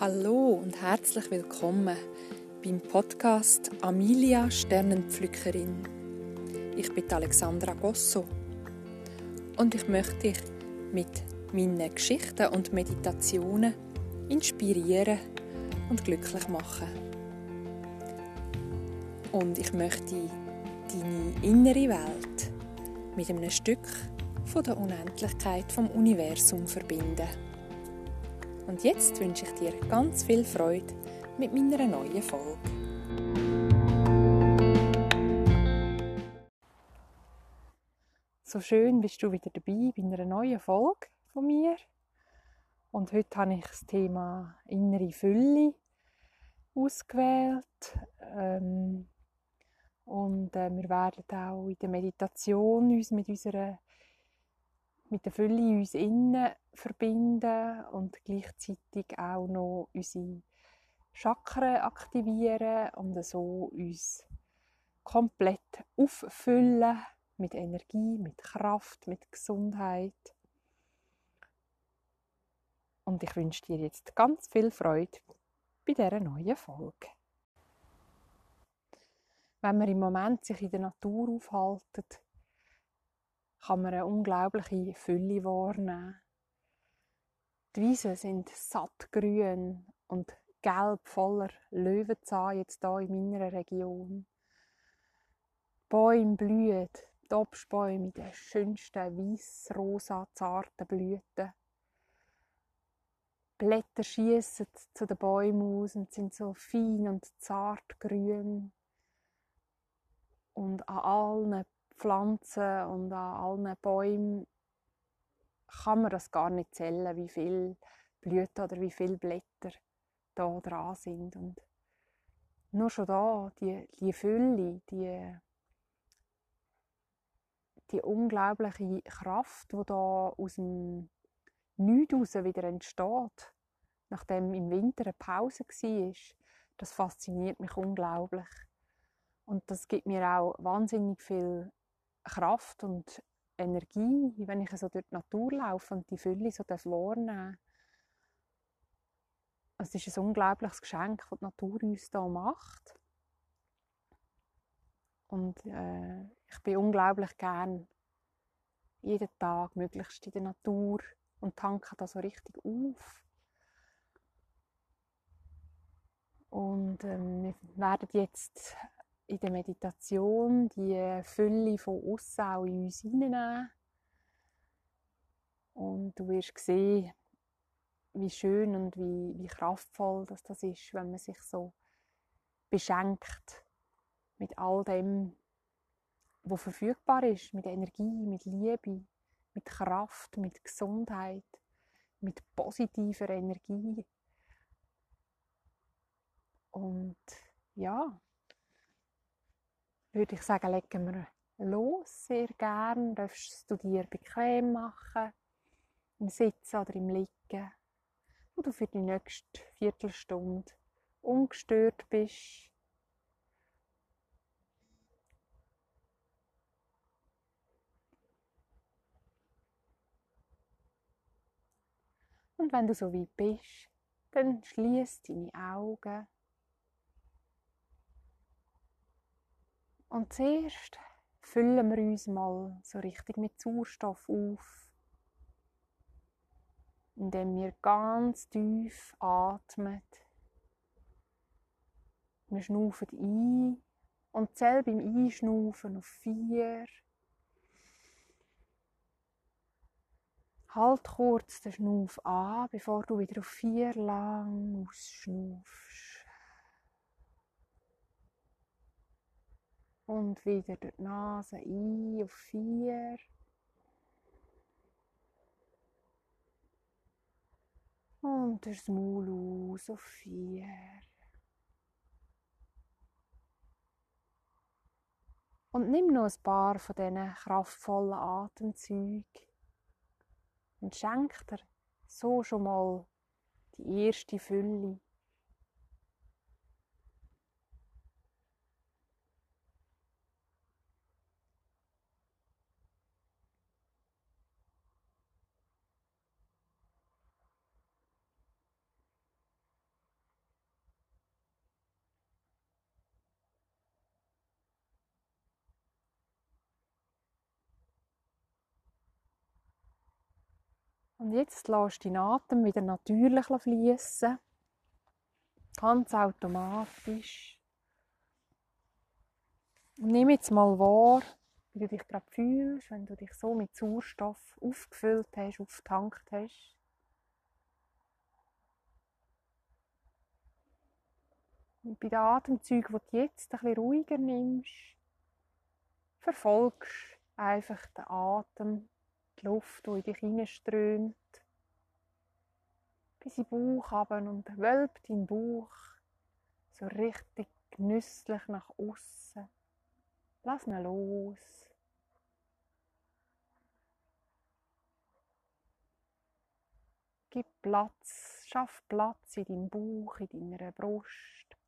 Hallo und herzlich willkommen beim Podcast Amelia Sternenpflückerin. Ich bin Alexandra Gosso und ich möchte dich mit meinen Geschichten und Meditationen inspirieren und glücklich machen. Und ich möchte deine innere Welt mit einem Stück von der Unendlichkeit vom Universum verbinden. Und jetzt wünsche ich dir ganz viel Freude mit meiner neuen Folge. So schön bist du wieder dabei bei einer neuen Folge von mir. Und heute habe ich das Thema innere Fülle ausgewählt. Ähm, und äh, wir werden auch in der Meditation uns mit unserer mit der Fülle in uns innen verbinden und gleichzeitig auch noch unsere Chakren aktivieren und so uns komplett auffüllen mit Energie, mit Kraft, mit Gesundheit. Und ich wünsche dir jetzt ganz viel Freude bei dieser neuen Folge. Wenn man im Moment sich in der Natur aufhaltet, kann man eine unglaubliche Fülle wahrnehmen. Die Wiesen sind sattgrün und gelb voller Löwenzahn jetzt hier in meiner Region. Bäume blühen, die Obstbäume mit den schönsten weiß-rosa zarten Blüten. Blätter schießen zu den Bäumen aus und sind so fein und zart grün. Und an allen Pflanzen und an allen Bäumen kann man das gar nicht zählen, wie viel Blüten oder wie viele Blätter da dran sind. Und nur schon da, die, die Fülle, die, die unglaubliche Kraft, die da aus dem Nichts wieder entsteht, nachdem im Winter eine Pause war, das fasziniert mich unglaublich. Und das gibt mir auch wahnsinnig viel Kraft und Energie, wenn ich so durch die Natur laufe und die Fülle so wahrnehmen Es ist ein unglaubliches Geschenk, das die Natur uns hier macht. Und äh, ich bin unglaublich gern jeden Tag möglichst in der Natur und tanke da so richtig auf. Und ähm, wir werden jetzt in der Meditation die Fülle von außen auch in uns hineinnehmen. Und du wirst sehen, wie schön und wie, wie kraftvoll das, das ist, wenn man sich so beschenkt mit all dem, was verfügbar ist, mit Energie, mit Liebe, mit Kraft, mit Gesundheit, mit positiver Energie. Und ja, würde ich sagen, legen wir los, sehr gern. Darfst du dir bequem machen, im Sitzen oder im Liegen, wo du für die nächste Viertelstunde ungestört bist. Und wenn du so weit bist, dann schließ deine Augen. Und zuerst füllen wir uns mal so richtig mit Sauerstoff auf, indem wir ganz tief atmen. Wir schnaufen ein und zählen beim Einschnaufen auf vier. Halt kurz den Schnauf an, bevor du wieder auf vier lang ausschnaufst. Und wieder durch die Nase ein auf vier. Und durch das Maul aus auf vier. Und nimm noch ein paar von diesen kraftvollen Atemzügen und schenk dir so schon mal die erste Fülle Und jetzt du deinen Atem wieder natürlich fließen. Ganz automatisch. Und nimm jetzt mal wahr, wie du dich gerade fühlst, wenn du dich so mit Sauerstoff aufgefüllt hast, aufgetankt hast. Und bei den Atemzügen, die du jetzt ein bisschen ruhiger nimmst, verfolgst einfach den Atem die Luft, die in dich hineinströmt, bis in den Bauch runter und wölbt deinen Bauch so richtig genüsslich nach außen. Lass ihn los. Gib Platz, schaff Platz in deinem Bauch, in deiner Brust.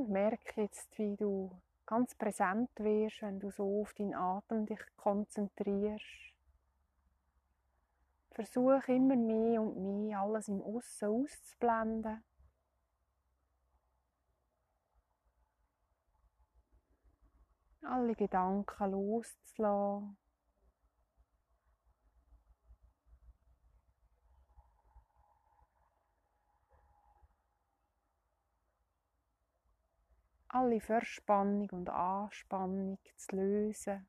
Und merke jetzt, wie du ganz präsent wirst, wenn du so auf deinen Atem dich konzentrierst. Versuch immer mehr und mehr alles im Aussen auszublenden. Alle Gedanken loszulassen. Alle Verspannung und Anspannung zu lösen.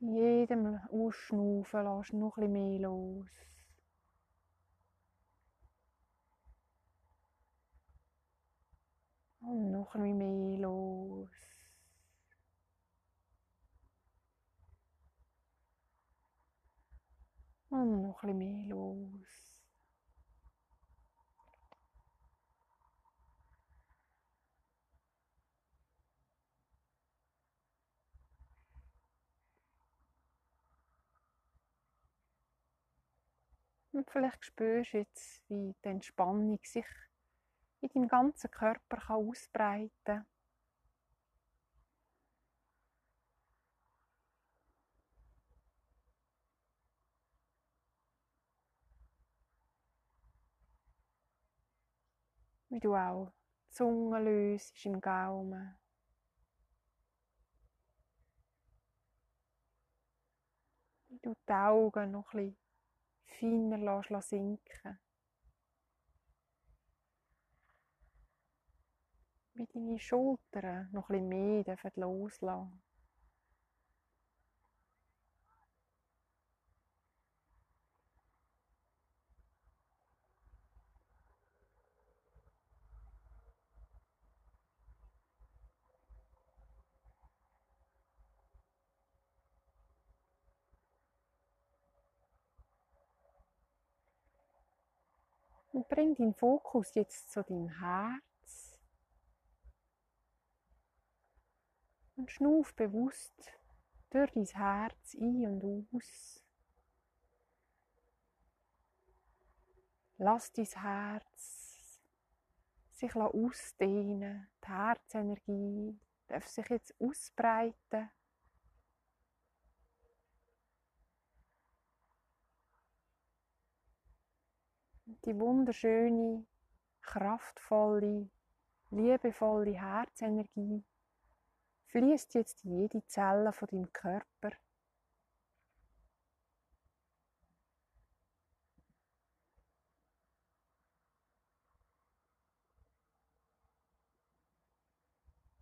Bei jedem Ausschnaufen lässt du noch ein mehr los. Und noch ein mehr los. Und noch ein mehr los. Und vielleicht spürst du jetzt, wie die Entspannung sich in deinem ganzen Körper ausbreiten kann. Wie du auch die Zunge löst im Gaumen. Wie du die Augen noch ein bisschen feiner lässt sinken. Wie deine Schultern noch ein bisschen mehr loslassen Und bring deinen Fokus jetzt zu deinem Herz. Und schnuff bewusst durch dein Herz ein und aus. Lass dein Herz sich ausdehnen. Die Herzenergie darf sich jetzt ausbreiten. Die wunderschöne, kraftvolle, liebevolle Herzenergie fließt jetzt in jede Zelle von deinem Körper.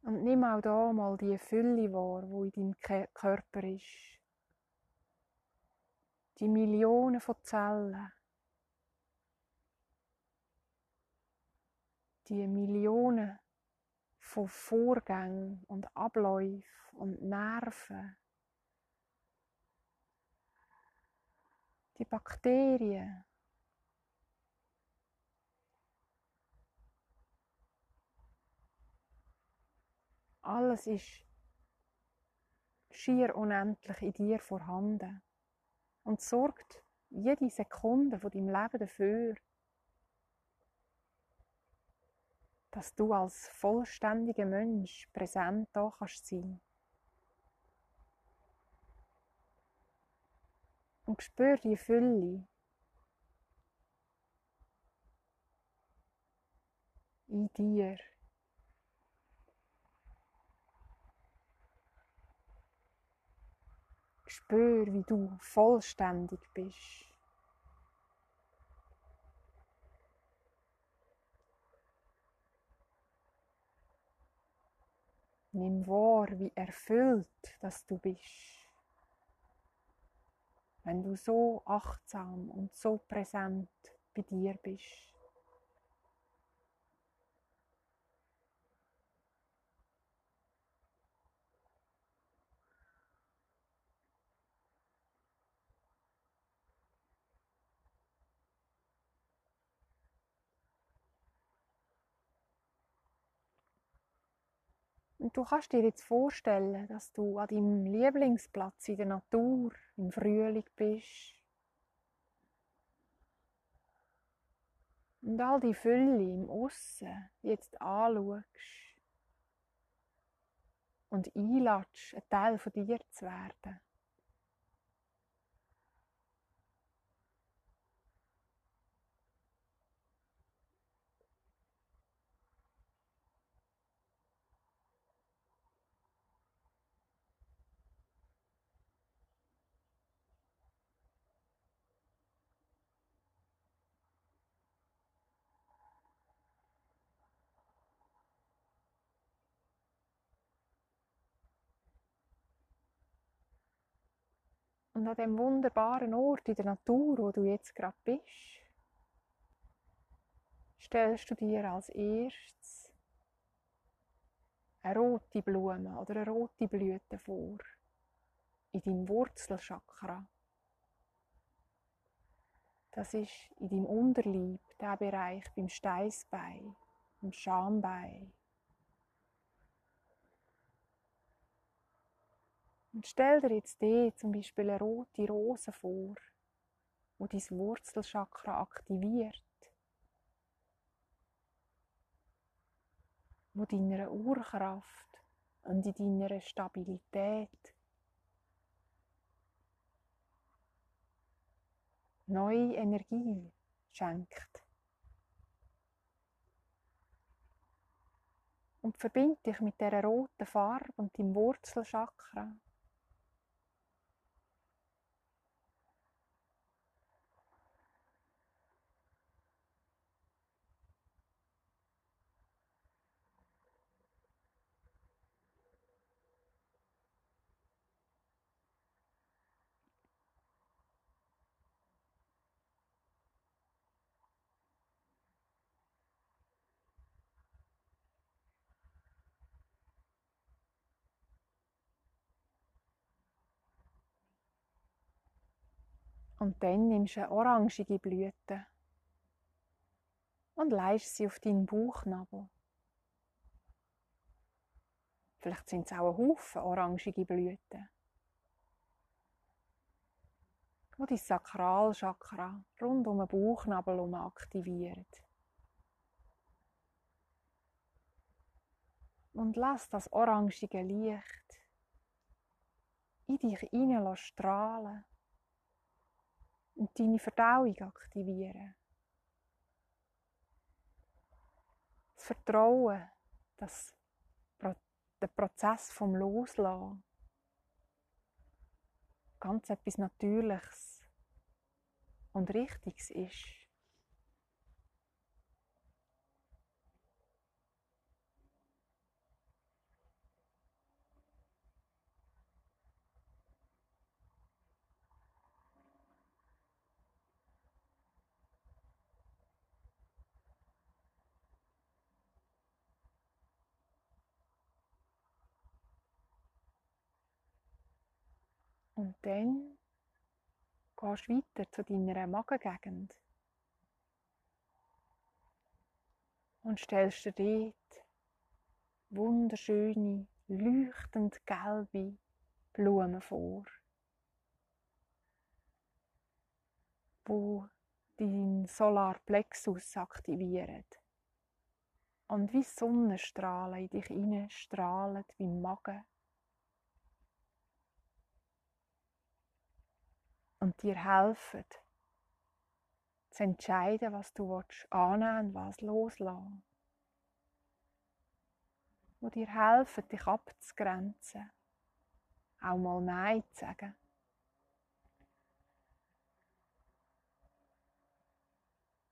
Und nimm auch da mal die Fülle wahr, wo in deinem Körper ist. Die Millionen von Zellen. Die Millionen von Vorgängen und Abläufen und Nerven, die Bakterien, alles ist schier unendlich in dir vorhanden und sorgt jede Sekunde von deinem Leben dafür, dass du als vollständiger Mensch präsent da kannst sein. Und spür die Fülle. In dir. Spür, wie du vollständig bist. Nimm wahr, wie erfüllt dass du bist. Wenn du so achtsam und so präsent bei dir bist. Du kannst dir jetzt vorstellen, dass du an deinem Lieblingsplatz in der Natur im Frühling bist. Und all die Fülle im Aussen jetzt anschaust und einlatsch, ein Teil von dir zu werden. Und an dem wunderbaren Ort in der Natur, wo du jetzt gerade bist, stellst du dir als erstes eine rote Blume oder eine rote Blüte vor in deinem Wurzelchakra. Das ist in deinem Unterleib, der Bereich beim Steißbein, im Schambein. Und stell dir jetzt die zum Beispiel eine rote Rose vor, wo dein Wurzelchakra aktiviert, wo deiner Urkraft und in deiner Stabilität neue Energie schenkt. Und verbind dich mit der roten Farbe und deinem Wurzelchakra. Und dann nimmst du eine orangige Blüte und leist sie auf deinen Bauchnabel. Vielleicht sind es auch ein Haufen orangige Blüten. wo dein Sakralchakra rund um den Bauchnabel herum aktiviert. Und lass das orangige Licht in dich hinein strahlen und deine Verdauung aktivieren. Das Vertrauen, dass der Prozess vom Loslassen ganz etwas Natürliches und Richtiges ist. Und dann gehst du weiter zu deiner Magengegend. Und stellst dir dort wunderschöne, leuchtend gelbe Blumen vor, wo dein Solarplexus aktivieren und wie Sonnenstrahlen in dich hineinstrahlen, wie Magen und dir helfen, zu entscheiden, was du willst, annehmen was loslassen. Die dir helfen, dich abzugrenzen. Auch mal Nein zu sagen.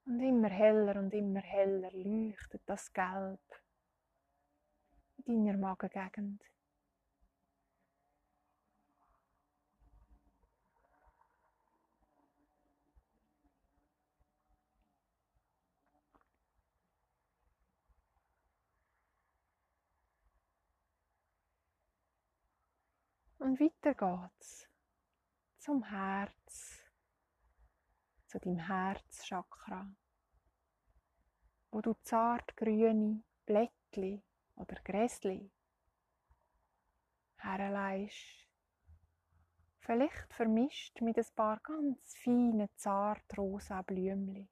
Und immer heller und immer heller leuchtet das Gelb in deiner Magengegend. Und weiter geht's zum Herz, zu deinem Herzchakra, wo du zart grüne Blättli oder Gräsli herleist. Vielleicht vermischt mit ein paar ganz feinen, zart rosa Blümli.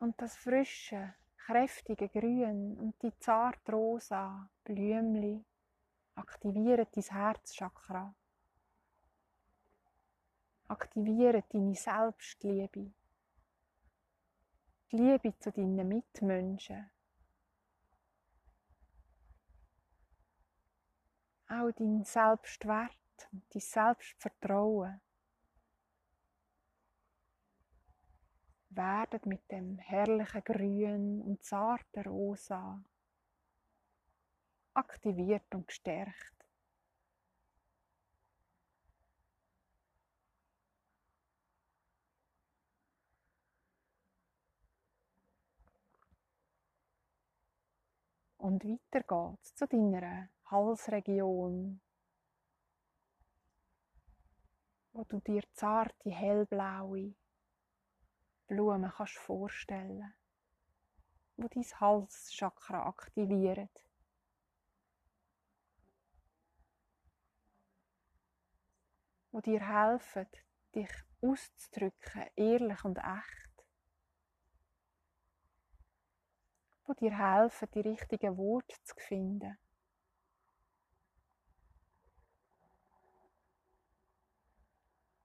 Und das frische, kräftige Grün und die zart rosa Blümli aktivieren dein Herzchakra. Aktivieren deine Selbstliebe. Die Liebe zu deinen Mitmenschen. Auch dein Selbstwert und dein Selbstvertrauen. Werden mit dem herrlichen Grün und zarten Rosa aktiviert und gestärkt. Und weiter geht's zu deiner Halsregion, wo du dir zarte hellblaue Blumen kannst vorstellen, wo dein Halschakra aktivieren. Wo dir helfen, dich auszudrücken, ehrlich und echt. Wo dir helfen, die richtigen Worte zu finden.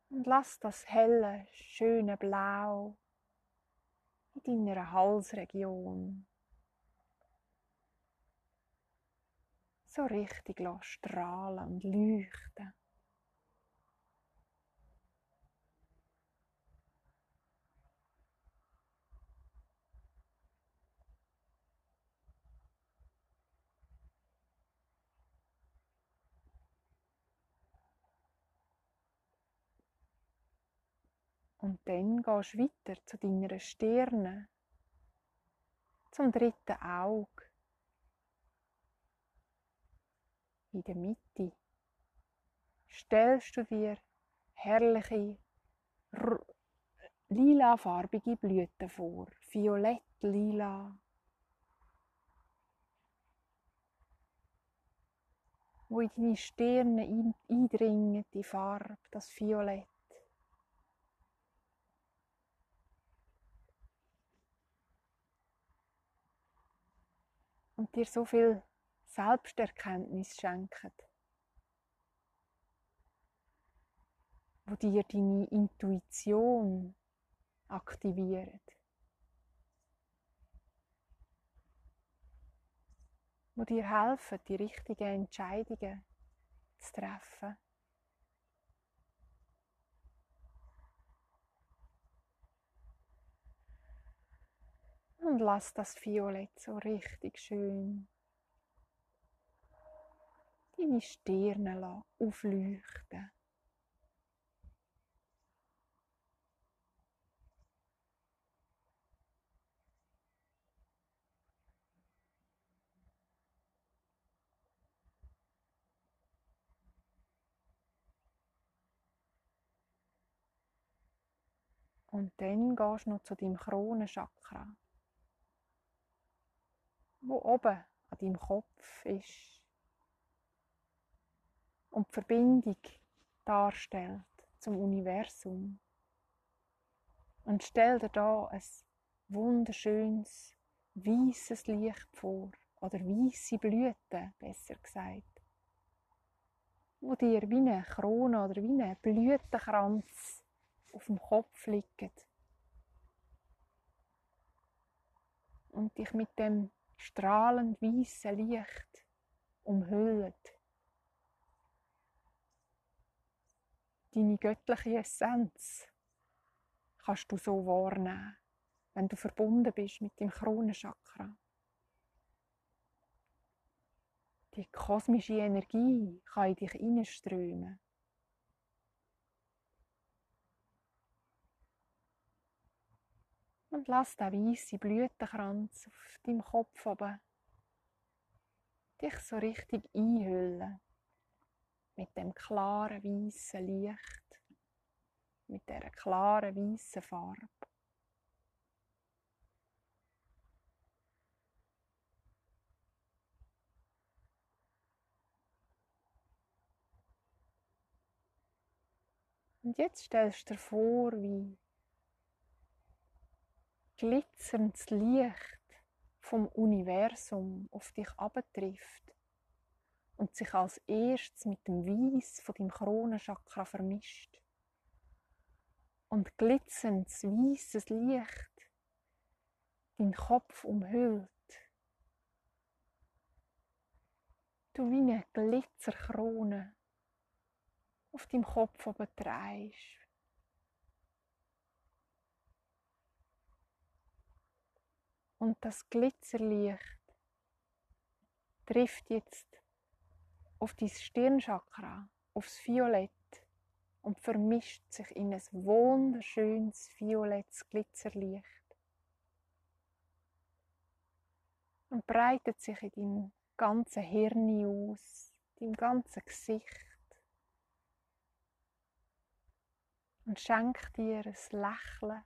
Und lass das helle, schöne Blau in deiner Halsregion so richtig strahlen und leuchten. Und dann gehst du weiter zu deiner Stirne, zum dritten Auge. In der Mitte stellst du dir herrliche lilafarbige Blüten vor, violett, lila. wo in deine Stirne eindringen, die Farbe, das Violett. Und dir so viel Selbsterkenntnis schenken, wo dir deine Intuition aktiviert, wo dir helfen, die richtigen Entscheidungen zu treffen. Und lass das Violett so richtig schön deine Stirne aufleuchten. Und dann gehst du noch zu deinem Kronenchakra wo oben an deinem Kopf ist und die Verbindung darstellt zum Universum. Und stell dir da ein wunderschönes weißes Licht vor oder weiße Blüten, besser gesagt. wo dir wie eine Krone oder wie ein Blütenkranz auf dem Kopf liegt. Und dich mit dem strahlend weißen Licht umhüllt. Deine göttliche Essenz kannst du so wahrnehmen, wenn du verbunden bist mit dem Kronenchakra. Die kosmische Energie kann in dich hineinströmen. Und lass den weißen Blütenkranz auf deinem Kopf oben dich so richtig einhüllen mit dem klaren weißen Licht, mit der klaren weißen Farbe. Und jetzt stellst du dir vor, wie glitzerndes Licht vom Universum auf dich abtrifft und sich als erstes mit dem Weiß von deinem Kronenchakra vermischt. Und glitzerndes weißes Licht deinen Kopf umhüllt. Du wie eine Glitzerkrone auf deinem Kopf oben trägst. Und das Glitzerlicht trifft jetzt auf dein Stirnchakra, aufs Violett und vermischt sich in ein wunderschönes violettes Glitzerlicht. Und breitet sich in deinem ganzen Hirn aus, deinem ganzen Gesicht. Und schenkt dir ein Lächeln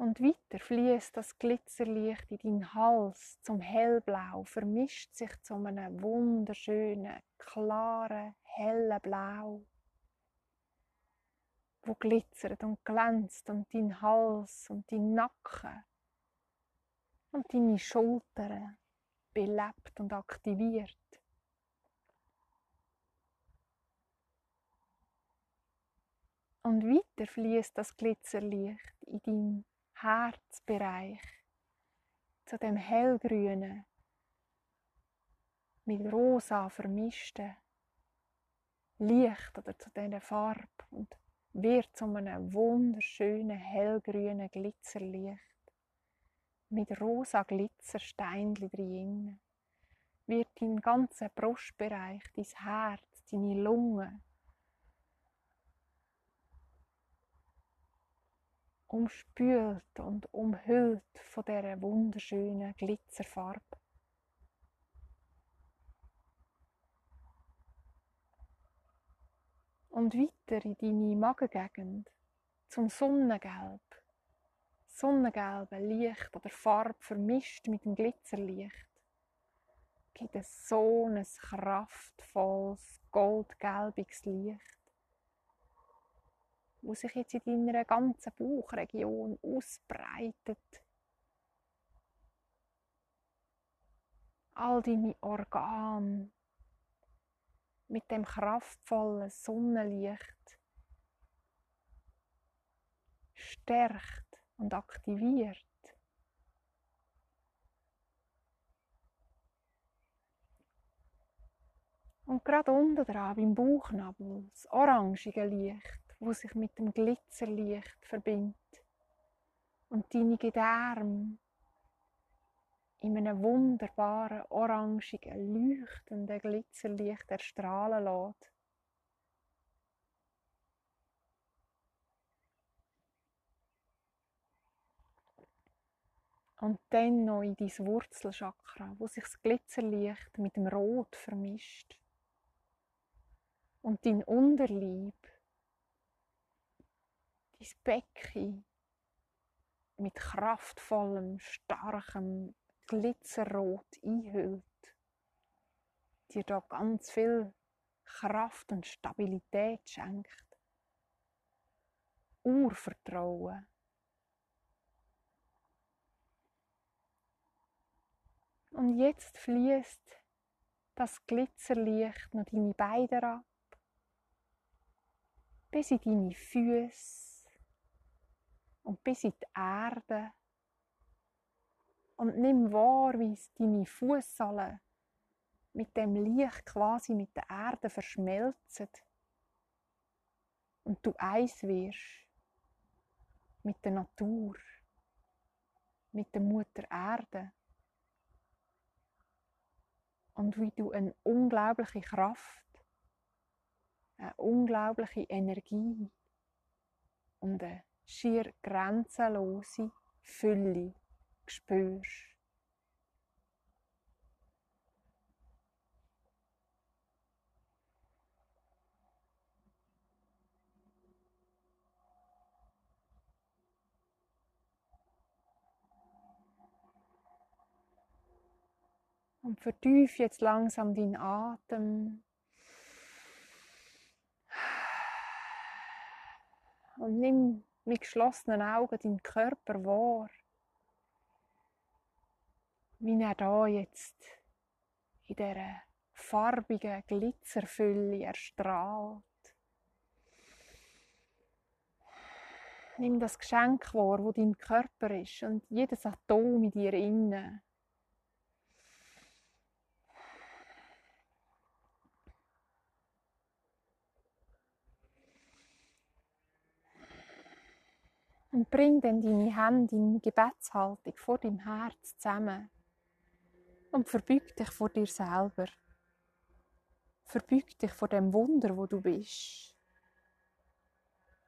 Und weiter fließt das Glitzerlicht in deinen Hals zum hellblau, vermischt sich zu einem wunderschönen, klaren, hellen Blau, wo glitzert und glänzt und dein Hals und dein Nacken und deine Schultern belebt und aktiviert. Und weiter fließt das Glitzerlicht in dein Herzbereich, zu dem hellgrünen, mit rosa vermischten Licht oder zu dieser Farbe und wird zu einem wunderschönen hellgrünen Glitzerlicht mit rosa Glitzersteinchen drin. Wird dein ganzer Brustbereich, dein Herz, deine Lunge umspült und umhüllt von dieser wunderschönen Glitzerfarbe. Und weiter in deine Magengegend zum Sonnengelb. Sonnengelbe Licht oder Farbe vermischt mit dem Glitzerlicht gibt es so ein kraftvolles, goldgelbiges Licht wo sich jetzt in deiner ganzen Bauchregion ausbreitet. All deine Organe mit dem kraftvollen Sonnenlicht stärkt und aktiviert. Und gerade unten dran, beim Bauchnabel, das orangige Licht wo sich mit dem Glitzerlicht verbindet und deine Gedärme in einem wunderbaren, orangigen, leuchtenden Glitzerlicht erstrahlen lässt. Und dann noch in dein Wurzelchakra, wo sich das Glitzerlicht mit dem Rot vermischt. Und dein Unterlieb dein Becken mit kraftvollem, starkem Glitzerrot einhüllt, dir da ganz viel Kraft und Stabilität schenkt. Urvertrauen. Und jetzt fließt das Glitzerlicht noch deine Beine ab, bis in deine Füße und bis in die Erde. Und nimm wahr, wie deine Fußsohlen mit dem Licht quasi mit der Erde verschmelzen und du eins wirst mit der Natur, mit der Mutter Erde und wie du eine unglaubliche Kraft, eine unglaubliche Energie und eine schier grenzenlose Fülle spürst. Und vertief jetzt langsam deinen Atem. Und nimm mit geschlossenen Augen deinen Körper wahr. Wie er da jetzt in dieser farbigen Glitzerfülle erstrahlt. Nimm das Geschenk wahr, wo dein Körper ist und jedes Atom in dir innen. Und bring dann deine Hände in Gebetshaltung vor deinem Herz zusammen. Und verbüg dich vor dir selber. Verbüg dich vor dem Wunder, wo du bist.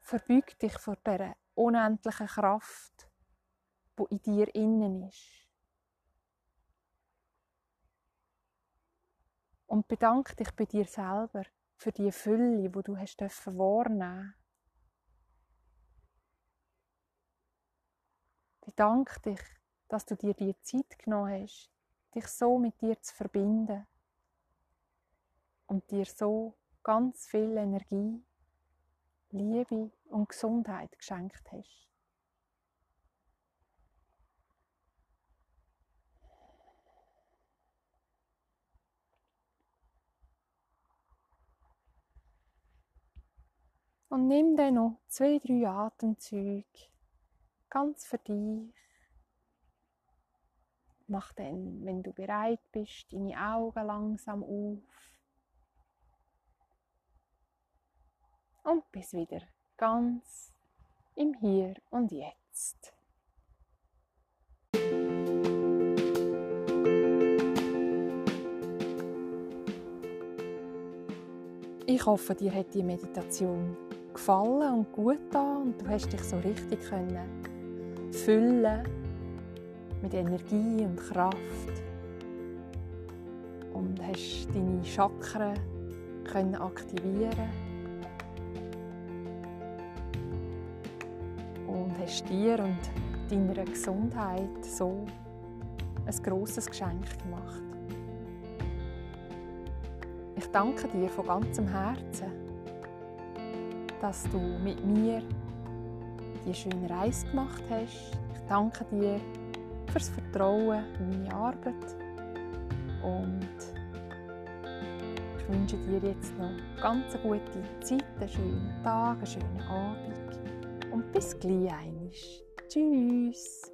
Verbüg dich vor der unendlichen Kraft, wo in dir innen ist. Und bedank dich bei dir selber für die Fülle, wo du hast wahrnehmen Bedank dich, dass du dir die Zeit genommen hast, dich so mit dir zu verbinden und dir so ganz viel Energie, Liebe und Gesundheit geschenkt hast. Und nimm dann noch zwei, drei Atemzüge ganz für dich. Mach dann, wenn du bereit bist, deine Augen langsam auf. Und bis wieder ganz im Hier und Jetzt. Ich hoffe, dir hat die Meditation gefallen und gut da und du hast dich so richtig können füllen mit Energie und Kraft und hast deine Chakren können aktivieren und hast dir und deiner Gesundheit so ein großes Geschenk gemacht. Ich danke dir von ganzem Herzen, dass du mit mir die schöne Reise gemacht hast. Ich danke dir fürs Vertrauen in meine Arbeit und ich wünsche dir jetzt noch ganz eine gute Zeit, einen schönen Tag, einen schönen Abend und bis gleich einmal. Tschüss!